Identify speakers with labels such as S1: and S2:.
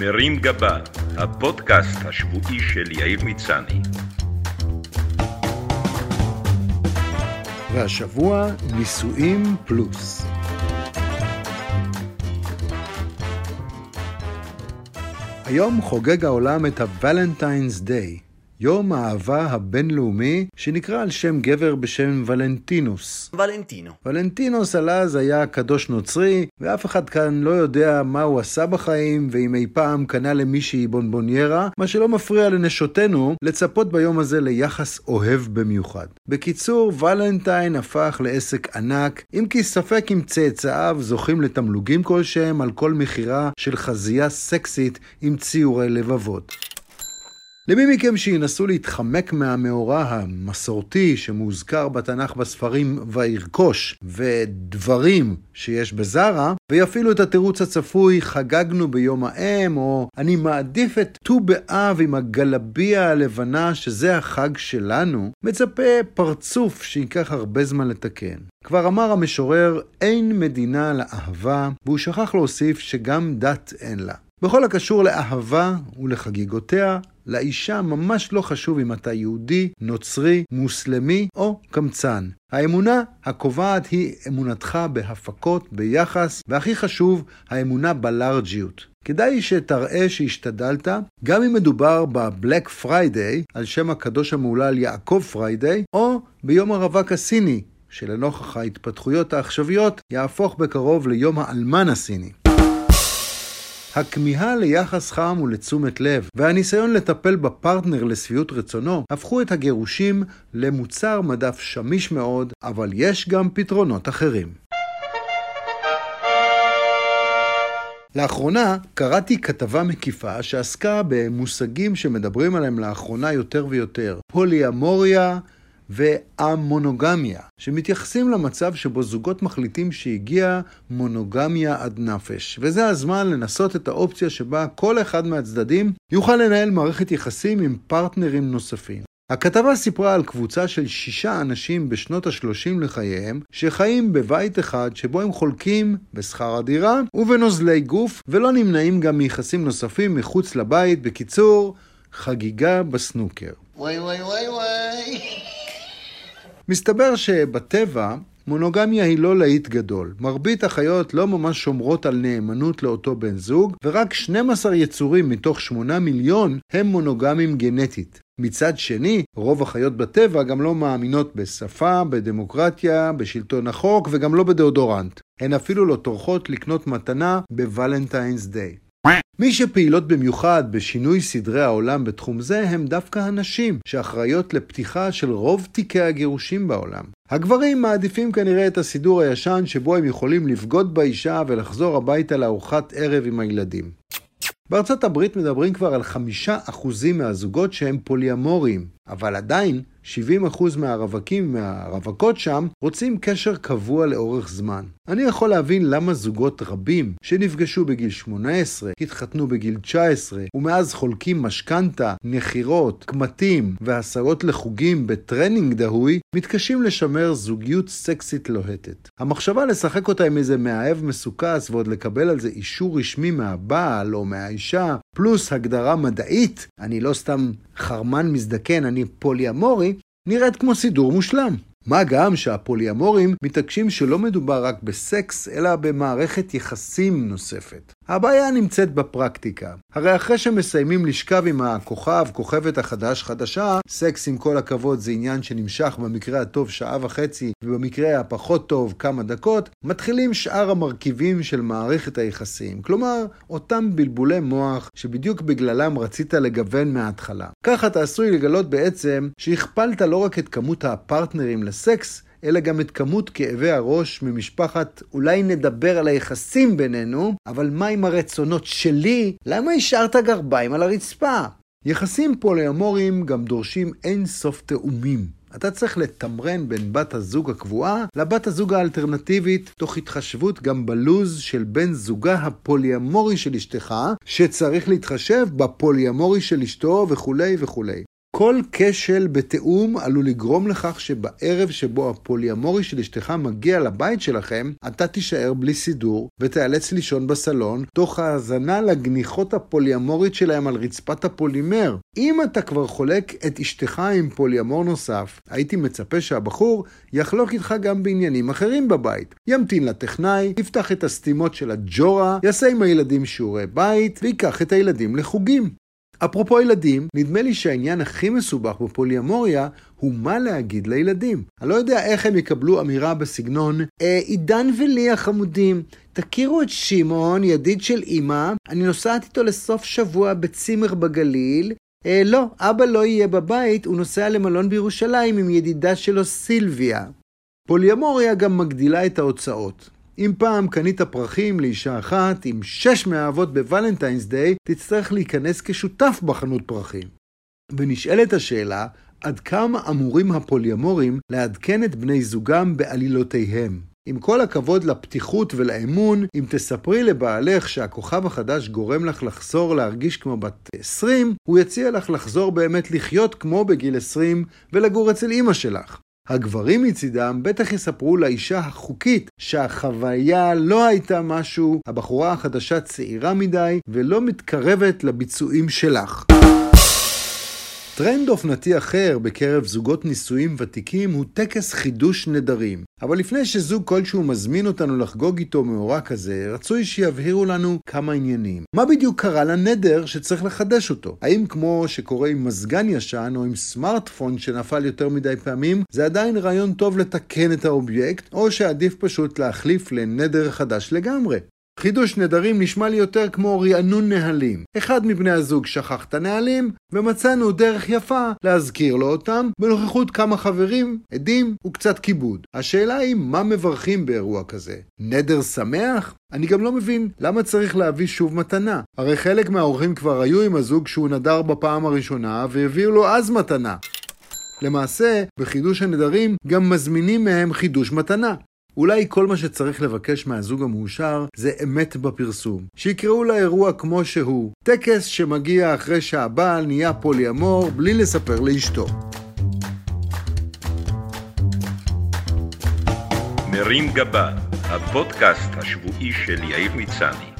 S1: מרים גבה, הפודקאסט השבועי של יאיר מצני.
S2: והשבוע נישואים פלוס. היום חוגג העולם את ה-Valentine's Day, יום האהבה הבינלאומי, שנקרא על שם גבר בשם ולנטינוס.
S3: ולנטינו.
S2: ולנטינוס על אז היה קדוש נוצרי, ואף אחד כאן לא יודע מה הוא עשה בחיים, ואם אי פעם קנה למישהי בונבוניירה, מה שלא מפריע לנשותינו לצפות ביום הזה ליחס אוהב במיוחד. בקיצור, ולנטיין הפך לעסק ענק, אם כי ספק אם צאצאיו זוכים לתמלוגים כלשהם על כל מכירה של חזייה סקסית עם ציורי לבבות. למי מכם שינסו להתחמק מהמאורע המסורתי שמוזכר בתנ"ך בספרים וירכוש ודברים שיש בזרה, ויפעילו את התירוץ הצפוי חגגנו ביום האם, או אני מעדיף את ט"ו באב עם הגלביה הלבנה שזה החג שלנו, מצפה פרצוף שייקח הרבה זמן לתקן. כבר אמר המשורר, אין מדינה לאהבה, והוא שכח להוסיף שגם דת אין לה. בכל הקשור לאהבה ולחגיגותיה, לאישה ממש לא חשוב אם אתה יהודי, נוצרי, מוסלמי או קמצן. האמונה הקובעת היא אמונתך בהפקות, ביחס, והכי חשוב, האמונה בלארג'יות. כדאי שתראה שהשתדלת, גם אם מדובר ב Black Friday, על שם הקדוש המהולל יעקב פריידיי, או ביום הרווק הסיני, שלנוכח ההתפתחויות העכשוויות, יהפוך בקרוב ליום האלמן הסיני. הכמיהה ליחס חם ולתשומת לב, והניסיון לטפל בפרטנר לשביעות רצונו, הפכו את הגירושים למוצר מדף שמיש מאוד, אבל יש גם פתרונות אחרים. לאחרונה קראתי כתבה מקיפה שעסקה במושגים שמדברים עליהם לאחרונה יותר ויותר. פוליאמוריה, והמונוגמיה, שמתייחסים למצב שבו זוגות מחליטים שהגיעה מונוגמיה עד נפש. וזה הזמן לנסות את האופציה שבה כל אחד מהצדדים יוכל לנהל מערכת יחסים עם פרטנרים נוספים. הכתבה סיפרה על קבוצה של שישה אנשים בשנות ה-30 לחייהם, שחיים בבית אחד שבו הם חולקים בשכר הדירה ובנוזלי גוף, ולא נמנעים גם מיחסים נוספים מחוץ לבית. בקיצור, חגיגה בסנוקר.
S3: וואי וואי וואי וואי.
S2: מסתבר שבטבע מונוגמיה היא לא להיט גדול. מרבית החיות לא ממש שומרות על נאמנות לאותו בן זוג, ורק 12 יצורים מתוך 8 מיליון הם מונוגמים גנטית. מצד שני, רוב החיות בטבע גם לא מאמינות בשפה, בדמוקרטיה, בשלטון החוק וגם לא בדאודורנט. הן אפילו לא טורחות לקנות מתנה בוולנטיינס דיי. מי שפעילות במיוחד בשינוי סדרי העולם בתחום זה הם דווקא הנשים, שאחראיות לפתיחה של רוב תיקי הגירושים בעולם. הגברים מעדיפים כנראה את הסידור הישן שבו הם יכולים לבגוד באישה ולחזור הביתה לארוחת ערב עם הילדים. בארצות הברית מדברים כבר על חמישה אחוזים מהזוגות שהם פוליאמוריים, אבל עדיין 70% מהרווקים מהרווקות שם רוצים קשר קבוע לאורך זמן. אני יכול להבין למה זוגות רבים שנפגשו בגיל 18, התחתנו בגיל 19, ומאז חולקים משכנתה, נחירות, קמטים והסעות לחוגים בטרנינג דהוי, מתקשים לשמר זוגיות סקסית לוהטת. המחשבה לשחק אותה עם איזה מאהב מסוכס ועוד לקבל על זה אישור רשמי מהבעל או מהאישה, פלוס הגדרה מדעית, אני לא סתם חרמן מזדקן, אני פוליאמורי, נראית כמו סידור מושלם. מה גם שהפוליאמורים מתעקשים שלא מדובר רק בסקס, אלא במערכת יחסים נוספת. הבעיה נמצאת בפרקטיקה. הרי אחרי שמסיימים לשכב עם הכוכב, כוכבת החדש חדשה, סקס עם כל הכבוד זה עניין שנמשך במקרה הטוב שעה וחצי, ובמקרה הפחות טוב כמה דקות, מתחילים שאר המרכיבים של מערכת היחסים. כלומר, אותם בלבולי מוח שבדיוק בגללם רצית לגוון מההתחלה. ככה אתה עשוי לגלות בעצם שהכפלת לא רק את כמות הפרטנרים לסקס, אלא גם את כמות כאבי הראש ממשפחת אולי נדבר על היחסים בינינו, אבל מה עם הרצונות שלי? למה השארת גרביים על הרצפה? יחסים פוליומוריים גם דורשים אין סוף תאומים. אתה צריך לתמרן בין בת הזוג הקבועה לבת הזוג האלטרנטיבית, תוך התחשבות גם בלוז של בן זוגה הפוליאמורי של אשתך, שצריך להתחשב בפוליאמורי של אשתו וכולי וכולי. כל כשל בתיאום עלול לגרום לכך שבערב שבו הפוליאמורי של אשתך מגיע לבית שלכם, אתה תישאר בלי סידור ותיאלץ לישון בסלון, תוך האזנה לגניחות הפוליאמורית שלהם על רצפת הפולימר. אם אתה כבר חולק את אשתך עם פוליאמור נוסף, הייתי מצפה שהבחור יחלוק איתך גם בעניינים אחרים בבית. ימתין לטכנאי, יפתח את הסתימות של הג'ורה, יעשה עם הילדים שיעורי בית, ויקח את הילדים לחוגים. אפרופו ילדים, נדמה לי שהעניין הכי מסובך בפוליאמוריה הוא מה להגיד לילדים. אני לא יודע איך הם יקבלו אמירה בסגנון אה, עידן ולי החמודים, תכירו את שמעון, ידיד של אמא, אני נוסעת איתו לסוף שבוע בצימר בגליל. אה, לא, אבא לא יהיה בבית, הוא נוסע למלון בירושלים עם ידידה שלו סילביה. פוליאמוריה גם מגדילה את ההוצאות. אם פעם קנית פרחים לאישה אחת עם שש מאהבות בוולנטיינס דיי, תצטרך להיכנס כשותף בחנות פרחים. ונשאלת השאלה, עד כמה אמורים הפוליומורים לעדכן את בני זוגם בעלילותיהם? עם כל הכבוד לפתיחות ולאמון, אם תספרי לבעלך שהכוכב החדש גורם לך לחזור להרגיש כמו בת 20, הוא יציע לך לחזור באמת לחיות כמו בגיל 20 ולגור אצל אמא שלך. הגברים מצידם בטח יספרו לאישה החוקית שהחוויה לא הייתה משהו, הבחורה החדשה צעירה מדי ולא מתקרבת לביצועים שלך. טרנד אופנתי אחר בקרב זוגות נישואים ותיקים הוא טקס חידוש נדרים. אבל לפני שזוג כלשהו מזמין אותנו לחגוג איתו מאורע כזה, רצוי שיבהירו לנו כמה עניינים. מה בדיוק קרה לנדר שצריך לחדש אותו? האם כמו שקורה עם מזגן ישן או עם סמארטפון שנפל יותר מדי פעמים, זה עדיין רעיון טוב לתקן את האובייקט, או שעדיף פשוט להחליף לנדר חדש לגמרי? חידוש נדרים נשמע לי יותר כמו רענון נהלים. אחד מבני הזוג שכח את הנהלים, ומצאנו דרך יפה להזכיר לו אותם בנוכחות כמה חברים, עדים וקצת כיבוד. השאלה היא מה מברכים באירוע כזה? נדר שמח? אני גם לא מבין למה צריך להביא שוב מתנה. הרי חלק מהאורחים כבר היו עם הזוג שהוא נדר בפעם הראשונה והביאו לו אז מתנה. למעשה, בחידוש הנדרים גם מזמינים מהם חידוש מתנה. אולי כל מה שצריך לבקש מהזוג המאושר זה אמת בפרסום. שיקראו לאירוע כמו שהוא, טקס שמגיע אחרי שהבעל נהיה פוליאמור בלי לספר לאשתו.
S1: מרים גבה, הפודקאסט השבועי של יאיר מצני.